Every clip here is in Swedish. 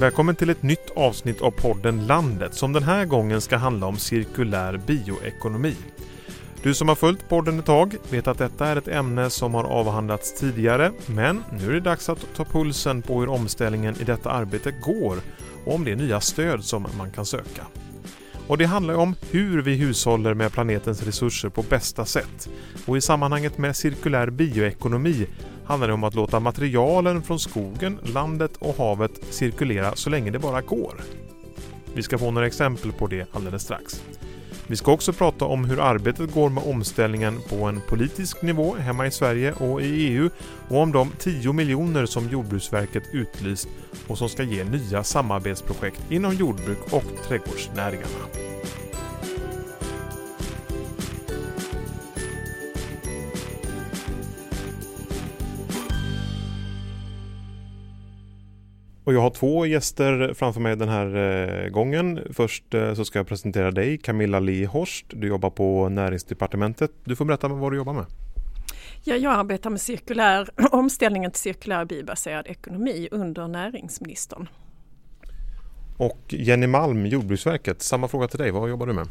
Välkommen till ett nytt avsnitt av podden Landet som den här gången ska handla om cirkulär bioekonomi. Du som har följt podden ett tag vet att detta är ett ämne som har avhandlats tidigare men nu är det dags att ta pulsen på hur omställningen i detta arbete går och om det nya stöd som man kan söka. Och det handlar om hur vi hushåller med planetens resurser på bästa sätt. Och i sammanhanget med cirkulär bioekonomi handlar det om att låta materialen från skogen, landet och havet cirkulera så länge det bara går. Vi ska få några exempel på det alldeles strax. Vi ska också prata om hur arbetet går med omställningen på en politisk nivå hemma i Sverige och i EU och om de 10 miljoner som Jordbruksverket utlyst och som ska ge nya samarbetsprojekt inom jordbruk och trädgårdsnäringarna. Och jag har två gäster framför mig den här eh, gången. Först eh, så ska jag presentera dig, Camilla Lee Horst. Du jobbar på Näringsdepartementet. Du får berätta vad du jobbar med. Ja, jag arbetar med cirkulär, omställningen till cirkulär biobaserad ekonomi under näringsministern. Och Jenny Malm, Jordbruksverket, samma fråga till dig. Vad jobbar du med?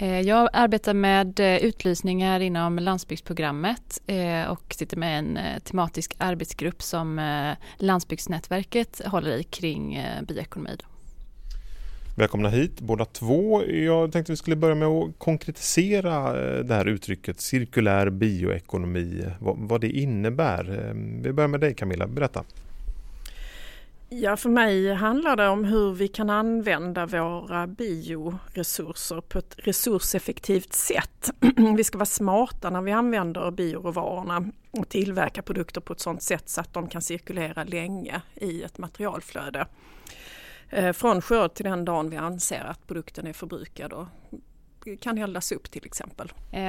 Eh, jag arbetar med eh, utlysningar inom landsbygdsprogrammet eh, och sitter med en tematisk arbetsgrupp som Landsbygdsnätverket håller i kring bioekonomi. Välkomna hit båda två. Jag tänkte vi skulle börja med att konkretisera det här uttrycket cirkulär bioekonomi, vad det innebär. Vi börjar med dig Camilla, berätta. Ja, för mig handlar det om hur vi kan använda våra bioresurser på ett resurseffektivt sätt. vi ska vara smarta när vi använder bioråvarorna och tillverka produkter på ett sådant sätt så att de kan cirkulera länge i ett materialflöde. Eh, från skörd till den dagen vi anser att produkten är förbrukad och kan eldas upp till exempel. Eh,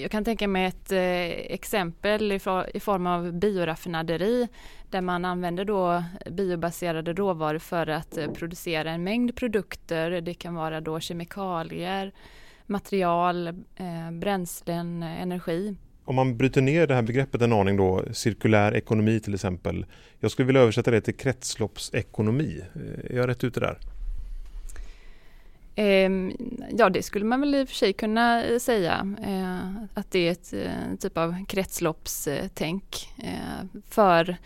jag kan tänka mig ett eh, exempel i form av bioraffinaderi där man använder då biobaserade råvaror för att eh, producera en mängd produkter. Det kan vara då kemikalier, material, bränslen, energi. Om man bryter ner det här begreppet en aning då, cirkulär ekonomi till exempel. Jag skulle vilja översätta det till kretsloppsekonomi. Är jag rätt ute där? Ehm, ja, det skulle man väl i och för sig kunna eh, säga. Eh, att det är ett eh, typ av kretsloppstänk. För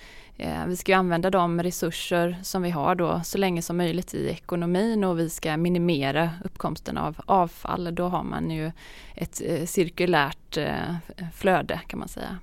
vi ska använda de resurser som vi har då så länge som möjligt i ekonomin och vi ska minimera uppkomsten av avfall. Då har man ju ett cirkulärt flöde kan man säga.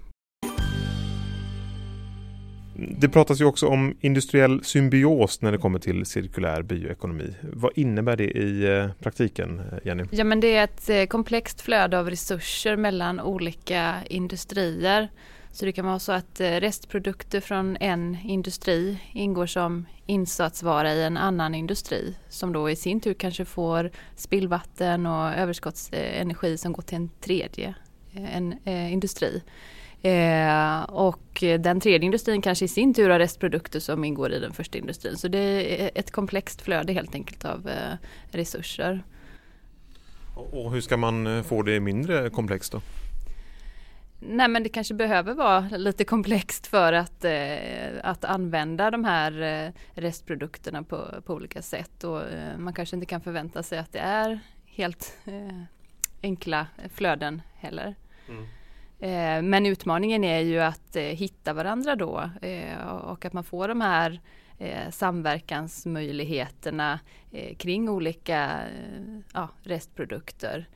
Det pratas ju också om industriell symbios när det kommer till cirkulär bioekonomi. Vad innebär det i eh, praktiken, eh, Jenny? Ja, men det är ett eh, komplext flöde av resurser mellan olika industrier. Så det kan vara så att restprodukter från en industri ingår som insatsvara i en annan industri som då i sin tur kanske får spillvatten och överskottsenergi som går till en tredje en, eh, industri. Eh, och den tredje industrin kanske i sin tur har restprodukter som ingår i den första industrin. Så det är ett komplext flöde helt enkelt av eh, resurser. Och hur ska man eh, få det mindre komplext då? Nej men det kanske behöver vara lite komplext för att, eh, att använda de här eh, restprodukterna på, på olika sätt. Och, eh, man kanske inte kan förvänta sig att det är helt eh, enkla flöden heller. Mm. Eh, men utmaningen är ju att eh, hitta varandra då eh, och att man får de här samverkansmöjligheterna kring olika ja, restprodukter.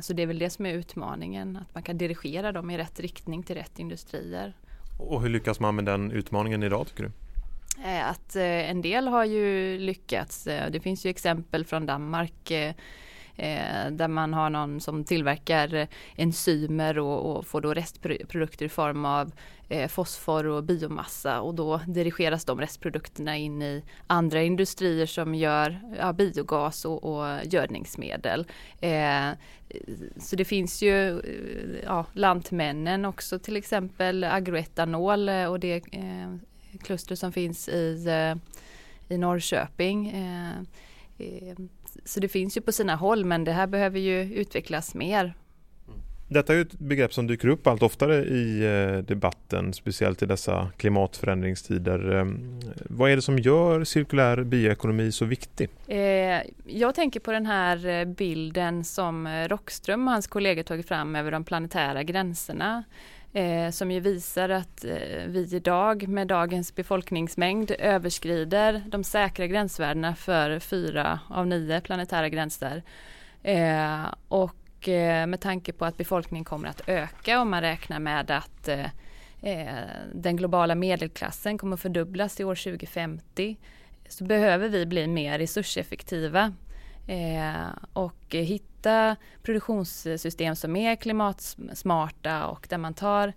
Så det är väl det som är utmaningen, att man kan dirigera dem i rätt riktning till rätt industrier. Och hur lyckas man med den utmaningen idag tycker du? Att en del har ju lyckats. Det finns ju exempel från Danmark eh, där man har någon som tillverkar enzymer och, och får då restprodukter i form av eh, fosfor och biomassa och då dirigeras de restprodukterna in i andra industrier som gör ja, biogas och, och gödningsmedel. Eh, så det finns ju eh, ja, Lantmännen också till exempel agroetanol eh, och det eh, kluster som finns i, eh, i Norrköping. Eh, så det finns ju på sina håll men det här behöver ju utvecklas mer. Detta är ett begrepp som dyker upp allt oftare i eh, debatten, speciellt i dessa klimatförändringstider. Ehm, vad är det som gör cirkulär bioekonomi så viktig? Eh, jag tänker på den här eh, bilden som Rockström och hans kollegor tagit fram över de planetära gränserna. Eh, som ju visar att eh, vi idag med dagens befolkningsmängd överskrider de säkra gränsvärdena för fyra av nio planetära gränser. Eh, och Eh, med tanke på att befolkningen kommer att öka och man räknar med att eh, den globala medelklassen kommer att fördubblas till år 2050 så behöver vi bli mer resurseffektiva och hitta produktionssystem som är klimatsmarta och där man tar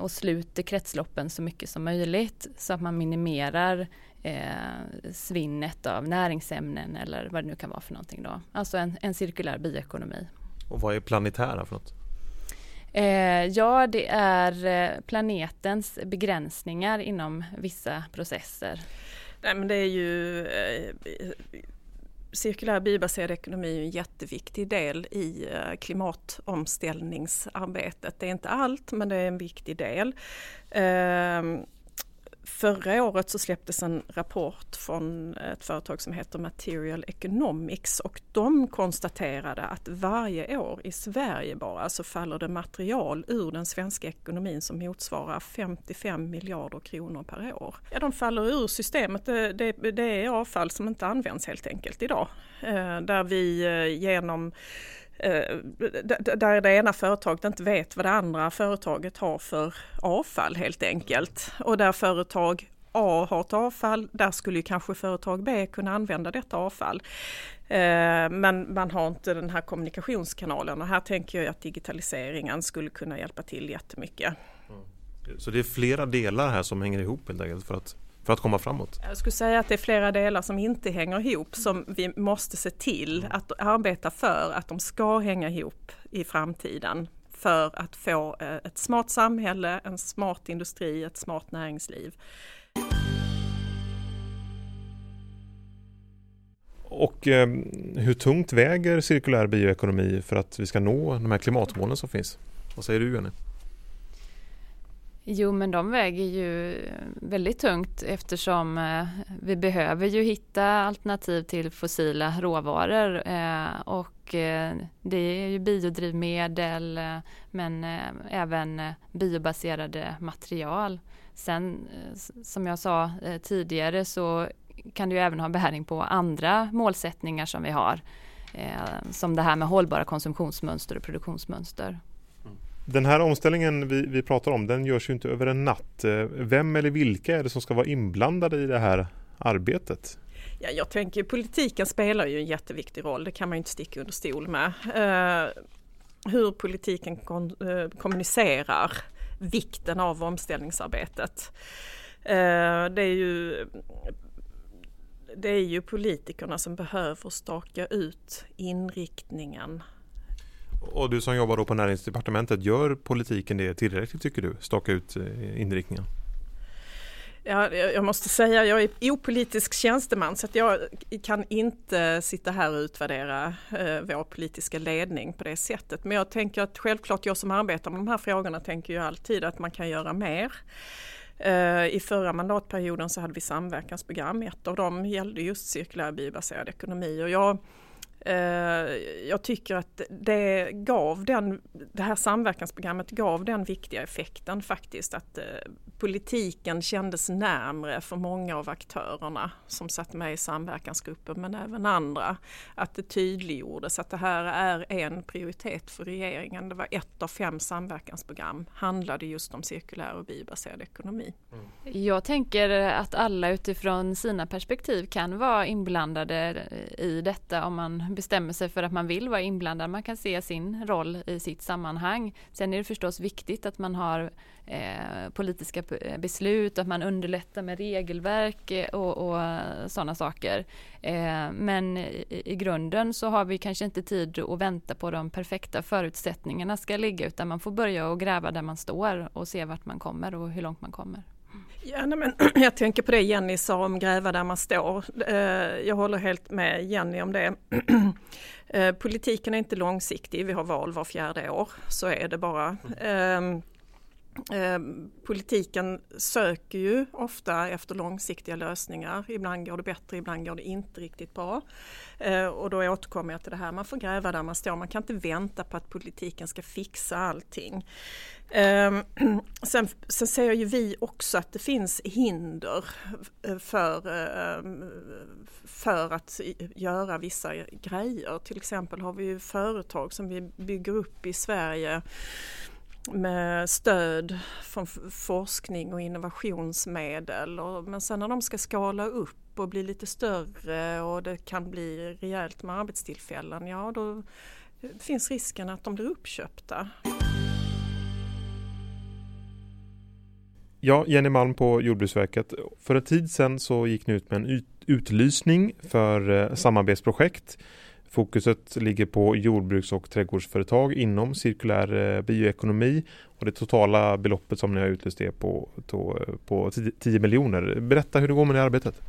och sluter kretsloppen så mycket som möjligt så att man minimerar eh, svinnet av näringsämnen eller vad det nu kan vara för någonting då. Alltså en, en cirkulär bioekonomi. Och vad är planetära för något? Eh, ja, det är eh, planetens begränsningar inom vissa processer. Nej, men det är ju eh, cirkulär biobaserad ekonomi är en jätteviktig del i eh, klimatomställningsarbetet. Det är inte allt men det är en viktig del. Ehm, Förra året så släpptes en rapport från ett företag som heter Material Economics och de konstaterade att varje år i Sverige bara så faller det material ur den svenska ekonomin som motsvarar 55 miljarder kronor per år. Ja, de faller ur systemet. Det, det, det är avfall som inte används helt enkelt idag. Eh, där vi eh, genom Eh, där det ena företaget inte vet vad det andra företaget har för avfall helt enkelt. Och där företag A har ett avfall, där skulle kanske företag B kunna använda detta avfall. Eh, men man har inte den här kommunikationskanalen och här tänker jag att digitaliseringen skulle kunna hjälpa till jättemycket. Mm. Så det är flera delar här som hänger ihop helt enkelt för att för att komma framåt? Jag skulle säga att det är flera delar som inte hänger ihop som vi måste se till att arbeta för att de ska hänga ihop i framtiden för att få eh, ett smart samhälle, en smart industri, ett smart näringsliv. Och eh, hur tungt väger cirkulär bioekonomi för att vi ska nå de här klimatmålen som finns? Vad säger du Jenny? Jo men de väger ju väldigt tungt eftersom eh, vi behöver ju hitta alternativ till fossila råvaror eh, och eh, det är ju biodrivmedel men även biobaserade material. Sen som jag sa tidigare så kan det ju även ha bäring på andra målsättningar som vi har. Som det här med hållbara konsumtionsmönster och produktionsmönster. Den här omställningen vi, vi pratar om den görs ju inte över en natt. Eh, vem eller vilka är det som ska vara inblandade i det här arbetet? Ja, jag tänker politiken spelar ju en jätteviktig roll, det kan man inte sticka under stol med. Uh, hur politiken kon, uh, kommunicerar vikten av omställningsarbetet. Uh, det är ju det är ju politikerna som behöver staka ut inriktningen och du som jobbar då på näringsdepartementet, gör politiken det tillräckligt tycker du? Staka ut eh, inriktningen? Ja, jag måste säga jag är opolitisk tjänsteman så att jag kan inte sitta här och utvärdera eh, vår politiska ledning på det sättet. Men jag tänker att självklart jag som arbetar med de här frågorna tänker ju alltid att man kan göra mer. Eh, I förra mandatperioden så hade vi samverkansprogram. Ett av dem gällde just cirkulär biobaserad ekonomi och jag Eh, jag tycker att det gav den, det här samverkansprogrammet gav den viktiga effekten faktiskt att eh, politiken kändes närmre för många av aktörerna som satt med i samverkansgruppen men även andra. Att det tydliggjordes att det här är en prioritet för regeringen. Det var ett av fem samverkansprogram handlade just om cirkulär och biobaserad ekonomi. Mm. Jag tänker att alla utifrån sina perspektiv kan vara inblandade i detta om man bestämmer sig för att man vill vara inblandad. Man kan se sin roll i sitt sammanhang. Sen är det förstås viktigt att man har eh, politiska beslut, att man underlättar med regelverk eh, och, och sådana saker. Eh, men i, i, grunden så har vi kanske inte tid att vänta på de perfekta förutsättningarna ska ligga utan man får börja och gräva där man står och se vart man kommer och hur långt man kommer. Ja, nej, men jag tänker på det Jenny sa om gräva där man står. Eh, jag håller helt med Jenny om det. Eh, politiken är inte långsiktig, vi har val var fjärde år, så är det bara. Ehm, Eh, politiken söker ju ofta efter långsiktiga lösningar. Ibland går det bättre, ibland går det inte riktigt bra. Eh, och då återkommer jag till det här, man får gräva där man står. Man kan inte vänta på att politiken ska fixa allting. Eh, sen, sen ser ju vi också att det finns hinder för, ehm, för att göra vissa grejer. Till exempel har vi ju företag som vi bygger upp i Sverige med stöd från forskning och innovationsmedel. Och, men sen när de ska skala upp och bli lite större och det kan bli rejält med arbetstillfällen, ja då finns risken att de blir uppköpta. Ja, Jenny Malm på Jordbruksverket. För en tid sedan så gick ni ut med en utlysning för eh, samarbetsprojekt Fokuset ligger på jordbruks och trädgårdsföretag inom cirkulär eh, bioekonomi och det totala beloppet som ni har utlyst är på, på 10 miljoner. Berätta hur det går med det arbetet.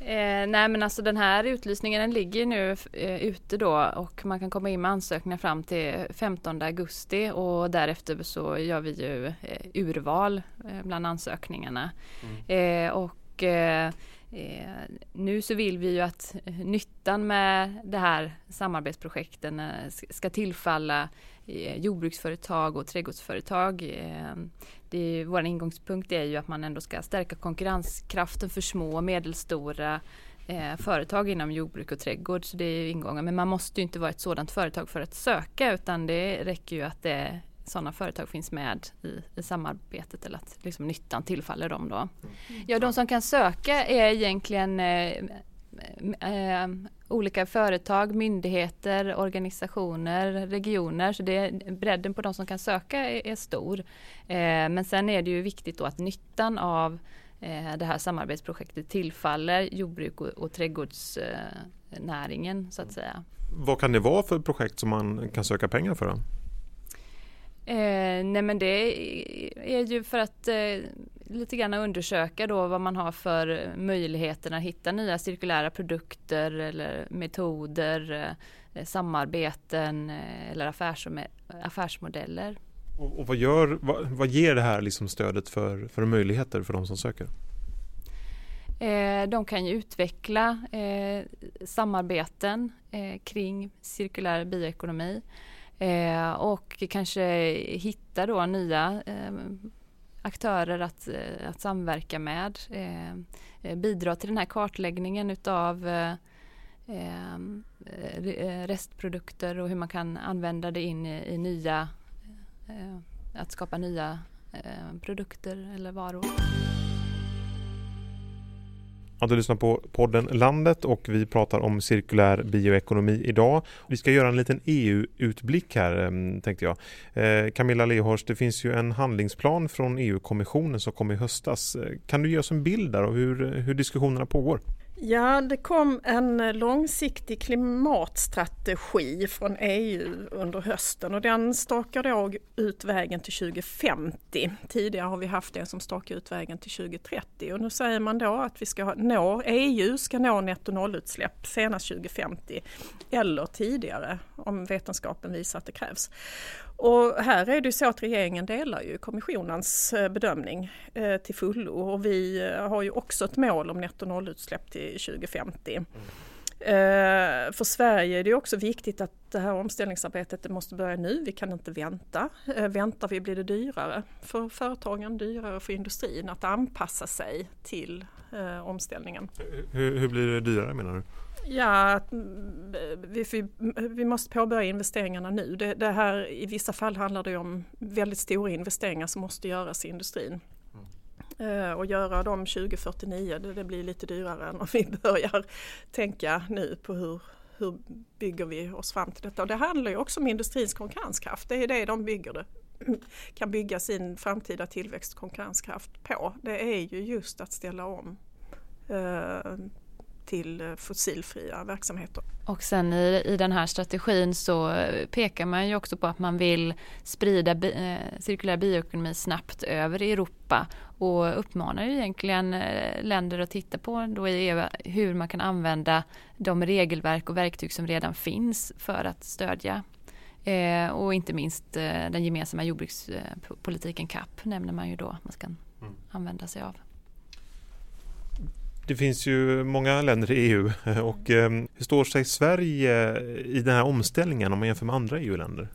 Eh, nej men alltså den här utlysningen den ligger nu eh, ute då och man kan komma in med ansökningar fram till 15 augusti och därefter så gör vi ju eh, urval eh, bland ansökningarna. Mm. Eh, och Eh, Eh, nu så vill vi ju att eh, nyttan med det här samarbetsprojekten eh, ska tillfalla jordbruksföretag och trädgårdsföretag. Eh, det, vår ingångspunkt är ju att man ändå ska stärka konkurrenskraften för små och medelstora företag inom jordbruk och trädgård. Så det är ingången. Men man måste ju inte vara ett sådant företag för att söka utan det räcker ju att det sådana företag finns med i, i samarbetet eller att liksom nyttan tillfaller dem då. Mm. Ja, de som kan söka är egentligen eh, eh, olika företag, myndigheter, organisationer, regioner. Så det bredden på de som kan söka är, är stor. Eh, men sen är det ju viktigt då att nyttan av eh, det här samarbetsprojektet tillfaller jordbruk och, och trädgårdsnäringen så att säga. Vad kan det vara för projekt som man kan söka pengar för? Då? Eh, nej men det är ju för att eh, lite grann undersöka då vad man har för möjligheter att hitta nya cirkulära produkter eller metoder, eh, samarbeten eh, eller affärsmodeller. Och, och, vad, gör, vad, vad ger det här liksom stödet för, för möjligheter för de som söker? Eh, de kan ju utveckla eh, samarbeten kring cirkulär bioekonomi. Eh, och kanske hitta då nya eh, aktörer att, eh, att samverka med. Eh, eh, bidra till den här kartläggningen utav eh, eh, restprodukter och hur man kan använda det in i, i nya, att skapa nya produkter eller varor. Ja, du lyssnar på podden Landet och vi pratar om cirkulär bioekonomi idag. Vi ska göra en liten EU-utblick här ehm, tänkte jag. Eh, Camilla Lehorst, det finns ju en handlingsplan från EU-kommissionen som kom i höstas. Eh, kan du ge oss en bild där av hur, hur diskussionerna pågår? Ja, det kom en eh, långsiktig klimatstrategi från EU under hösten och den stakar då ut vägen till 2050. Tidigare har vi haft en som stakar ut vägen till 2030 och nu säger man då att vi ska nå, EU ska nå netto nollutsläpp senast 2050 eller tidigare om vetenskapen visar att det krävs. Och här är det så att regeringen delar ju kommissionens eh, bedömning eh, till fullo och vi eh, har ju också ett mål om netto nollutsläpp till 2050. Mm. För Sverige är det också viktigt att det här omställningsarbetet det måste börja nu. Vi kan inte vänta. Väntar vi blir det dyrare för företagen, dyrare för industrin att anpassa sig till omställningen. Hur, hur blir det dyrare menar du? Ja, mm, vi, vi, måste påbörja investeringarna nu. Det, det, här, I vissa fall handlar det om väldigt stora investeringar som måste göras i industrin. Mm. Uh, och göra dem 2049, det, det, blir lite dyrare än om vi börjar tänka nu på hur, hur bygger vi oss fram till detta. Och det handlar ju också om industrins konkurrenskraft, det är det de bygger det kan bygga sin framtida tillväxt konkurrenskraft på. Det är ju just att ställa om uh, till fossilfria verksamheter. Och sen i, i den här strategin så pekar man ju också på att man vill sprida bi, eh, cirkulär bioekonomi snabbt över Europa och uppmanar ju egentligen eh, länder att titta på då i EU hur man kan använda de regelverk och verktyg som redan finns för att stödja eh, och inte minst eh, den gemensamma jordbrukspolitiken CAP nämner man ju då man ska mm. använda sig av. Det finns ju många länder i EU eh, och eh, hur står sig Sverige i den här omställningen om man jämför med andra EU-länder?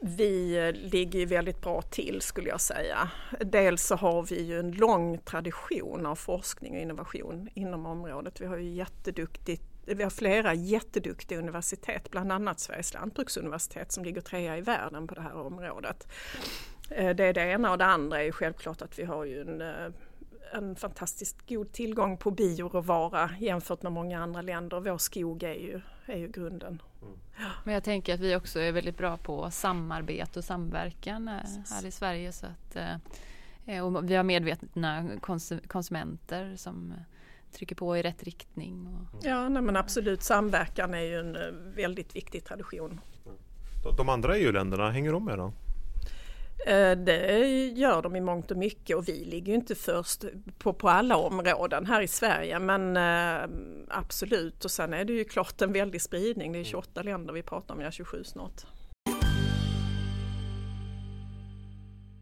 Vi eh, ligger väldigt bra till skulle jag säga. Dels så har vi ju en lång tradition av forskning och innovation inom området. Vi har ju jätteduktigt vi har flera jätteduktiga universitet, bland annat Sveriges lantbruksuniversitet som ligger trea i världen på det här området. Det är det ena och det andra är ju självklart att vi har ju en en fantastiskt god tillgång på bioråvara jämfört med många andra länder. Vår skog är ju, är ju grunden. Mm. Men jag tänker att vi också är väldigt bra på samarbete och samverkan eh, här i Sverige. Så att, eh, och vi har medvetna konsumenter som trycker på i rätt riktning. Och... Ja, nej, men absolut. Samverkan är ju en eh, väldigt viktig tradition. De andra EU-länderna, hänger de med då? Eh, det gör de i mångt och mycket och vi ligger inte först på, på alla områden här i Sverige men eh, absolut och sen är det ju klart en väldig spridning. Det är 28 länder vi pratar om, ja 27 snart.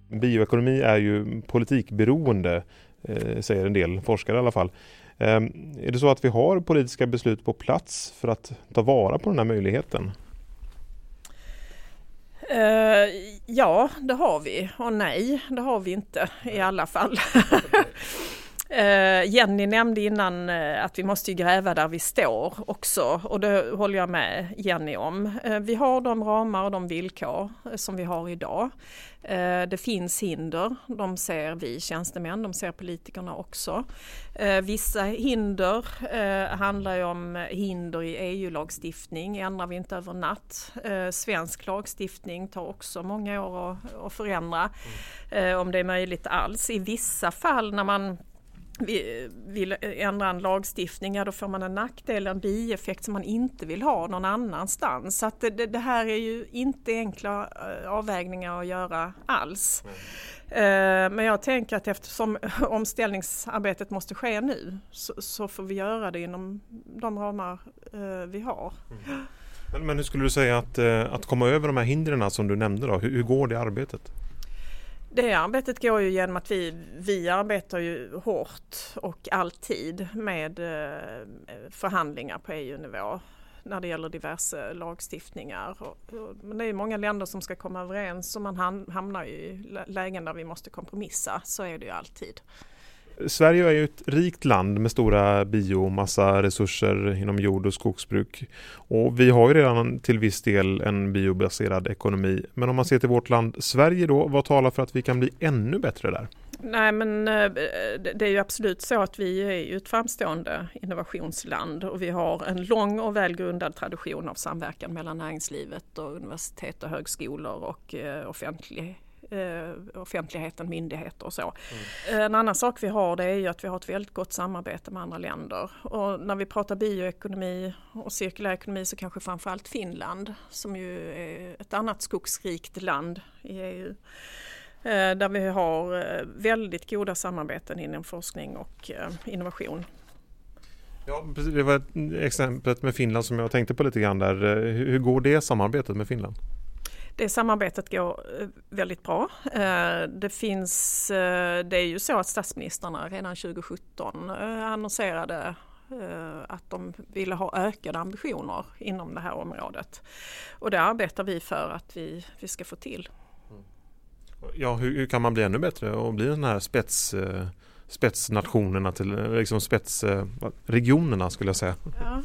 Bioekonomi är ju politikberoende eh, säger en del forskare i alla fall. Är det så att vi har politiska beslut på plats för att ta vara på den här möjligheten? Ja, det har vi och nej, det har vi inte i alla fall. Uh, Jenny nämnde innan uh, att vi måste gräva där vi står också och det håller jag med Jenny om. Uh, vi har de ramar och de villkor som vi har idag. Det finns hinder, de ser vi tjänstemän, de ser politikerna också. Vissa hinder handlar ju om hinder i EU-lagstiftning, ändrar vi inte över natt. Svensk lagstiftning tar också många år att förändra mm. om det är möjligt alls. I vissa fall när man vill ändra en lagstiftning, ja då får man en nackdel, en bieffekt som man inte vill ha någon annanstans. Så att det, det här är ju inte enkla eh, avvägningar att göra alls. Mm. Men jag tänker att eftersom omställningsarbetet måste ske nu så, så får vi göra det inom de ramar eh, vi har. Mm. Men, men hur skulle du säga att, att komma över de här hindren som du nämnde då? Hur, hur går det arbetet? Det arbetet går ju genom att vi, vi arbetar ju hårt och alltid med eh, förhandlingar på EU-nivå när det gäller diverse lagstiftningar. Men det är många länder som ska komma överens och man hamnar ju i lägen där vi måste kompromissa. Så är det ju alltid. Sverige är ju ett rikt land med stora biomassaresurser inom jord och skogsbruk. Och vi har ju redan till viss del en biobaserad ekonomi. Men om man ser till vårt land Sverige då, vad talar för att vi kan bli ännu bättre där? Nej men eh, det är ju absolut så att vi är ju ett framstående innovationsland och vi har en lång och välgrundad tradition av samverkan mellan näringslivet och universitet och högskolor och offentlighet. offentlig eh, offentligheten, myndigheter och så. Mm. En annan sak vi har det är ju att vi har ett väldigt gott samarbete med andra länder. Och när vi pratar bioekonomi och cirkulär ekonomi så kanske framförallt Finland som ju är ett annat skogsrikt land i EU. Eh, där vi har eh, väldigt goda samarbeten inom forskning och eh, innovation. Ja, precis. Det var exemplet med Finland som jag tänkte på lite grann där. Hur går det samarbetet med Finland? Det samarbetet går eh, väldigt bra. Eh, det finns, eh, det är ju så att statsministrarna redan 2017 annonserade att de ville ha ökade ambitioner inom det här området. Och det arbetar vi för att vi, vi ska få till. Mm. Ja, hur, hur kan man bli ännu bättre och bli den här spets spetsnationerna till liksom spetsregionerna eh, skulle jag säga. Ja.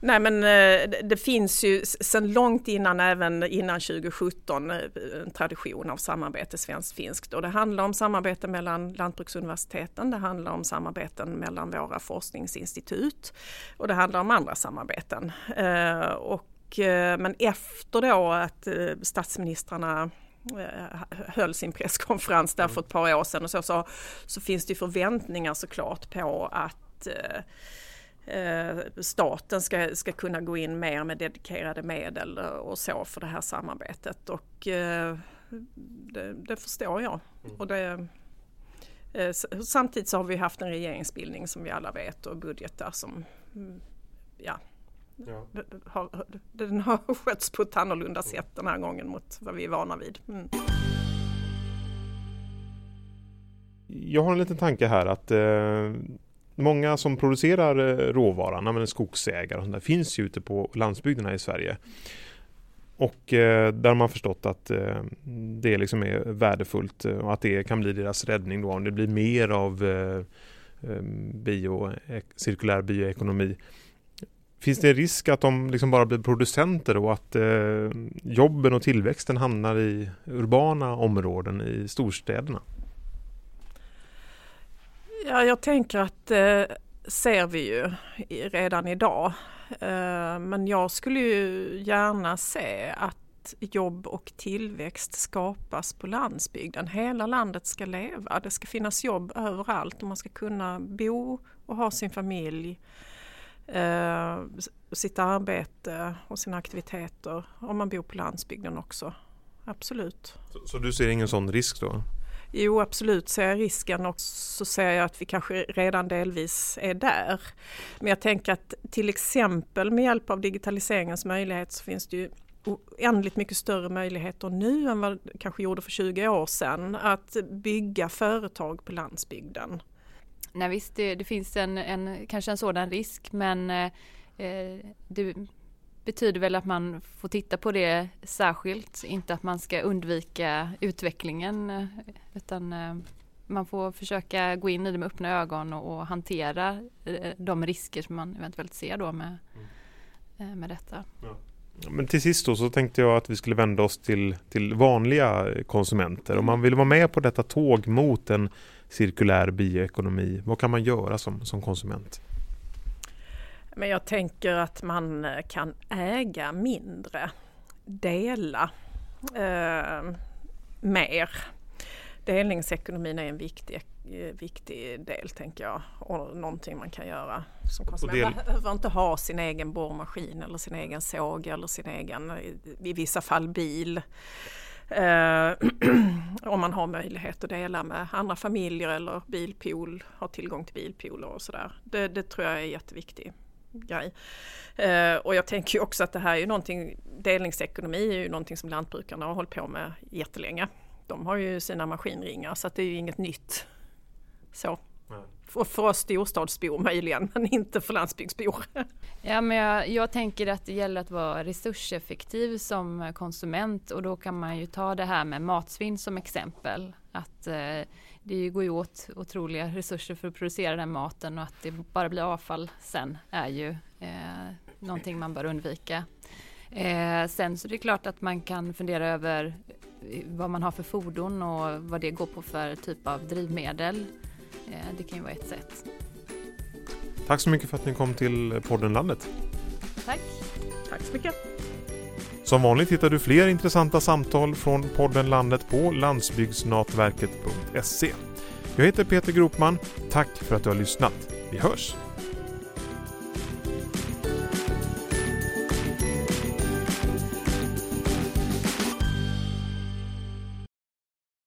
Nej men eh, det finns ju sedan långt innan, även innan 2017, eh, en tradition av samarbete svenskt-finskt och det handlar om samarbete mellan lantbruksuniversiteten, det handlar om samarbeten mellan våra forskningsinstitut och det handlar om andra samarbeten. Och, men efter då att statsministrarna höll sin presskonferens där för ett par år sedan och så, så, så finns det förväntningar såklart på att att eh, staten ska, ska kunna gå in mer med dedikerade medel och så för det här samarbetet. Och eh, det, det, förstår jag. Mm. Och det, eh, samtidigt så har vi haft en regeringsbildning som vi alla vet och budgetar som mm, ja, ja. Har, den har skötts på ett annorlunda sätt den här gången mot vad vi är vana vid. Mm. Jag har en liten tanke här att eh, många som producerar eh, råvaran, skogsägare, det finns ju ute på landsbygderna i Sverige. Och eh, där man förstått att eh, det liksom är värdefullt och att det kan bli deras räddning då om det blir mer av eh, eh bio, cirkulär bioekonomi. Finns det risk att de liksom bara blir producenter och att eh, jobben och tillväxten hamnar i urbana områden i storstäderna? Ja, jag tänker att eh, ser vi ju redan idag. Eh, men jag skulle ju gärna se att jobb och tillväxt skapas på landsbygden. Hela landet ska leva. Det ska finnas jobb överallt och man ska kunna bo och ha sin familj, eh, sitt arbete och sina aktiviteter om man bor på landsbygden också. Absolut. Så, så du ser ingen sån risk då? Jo absolut ser jag risken och så ser jag att vi kanske redan delvis är där. Men jag tänker att till exempel med hjälp av digitaliseringens möjlighet så finns det ju oändligt mycket större möjligheter nu än vad det kanske gjorde för 20 år sedan att bygga företag på landsbygden. Nej visst, det, det finns en, en, kanske en sådan risk men eh, det betyder väl att man får titta på det särskilt, inte att man ska undvika utvecklingen eh, utan eh, man får försöka gå in i det med öppna ögon och, och hantera eh, de risker som man eventuellt ser då med, mm. med detta. Ja. Men till sist då så tänkte jag att vi skulle vända oss till, till vanliga konsumenter. Om man vill vara med på detta tåg mot en cirkulär bioekonomi, vad kan man göra som, som konsument? Men jag tänker att man eh, kan äga mindre, dela eh, mer. Delningsekonomin är en viktig, eh, viktig del tänker jag och någonting man kan göra som konsument. Man behöver inte ha sin egen borrmaskin eller sin egen såg eller sin egen, i vissa fall bil. Eh, om man har möjlighet att dela med andra familjer eller bilpool, ha tillgång till bilpooler och sådär. Det, det tror jag är jätteviktigt grej. Eh, och jag tänker ju också att det här är ju någonting, delningsekonomi är ju någonting som lantbrukarna har hållit på med jättelänge. De har ju sina maskinringar så att det är ju inget nytt. Så. För, för oss storstadsbor möjligen, men inte för landsbygdsbor. Ja, men jag, jag, tänker att det gäller att vara resurseffektiv som konsument och då kan man ju ta det här med matsvinn som exempel. Att eh, det går ju åt otroliga resurser för att producera den maten och att det bara blir avfall sen är ju eh, någonting man bör undvika. Eh, sen så är det klart att man kan fundera över eh, vad man har för fordon och vad det går på för typ av drivmedel. Eh, det kan ju vara ett sätt. Tack så mycket för att ni kom till podden Landet. Tack. Tack så mycket. Som vanligt hittar du fler intressanta samtal från podden Landet på landsbygdsnatverket.se. Jag heter Peter Gropman. Tack för att du har lyssnat. Vi hörs!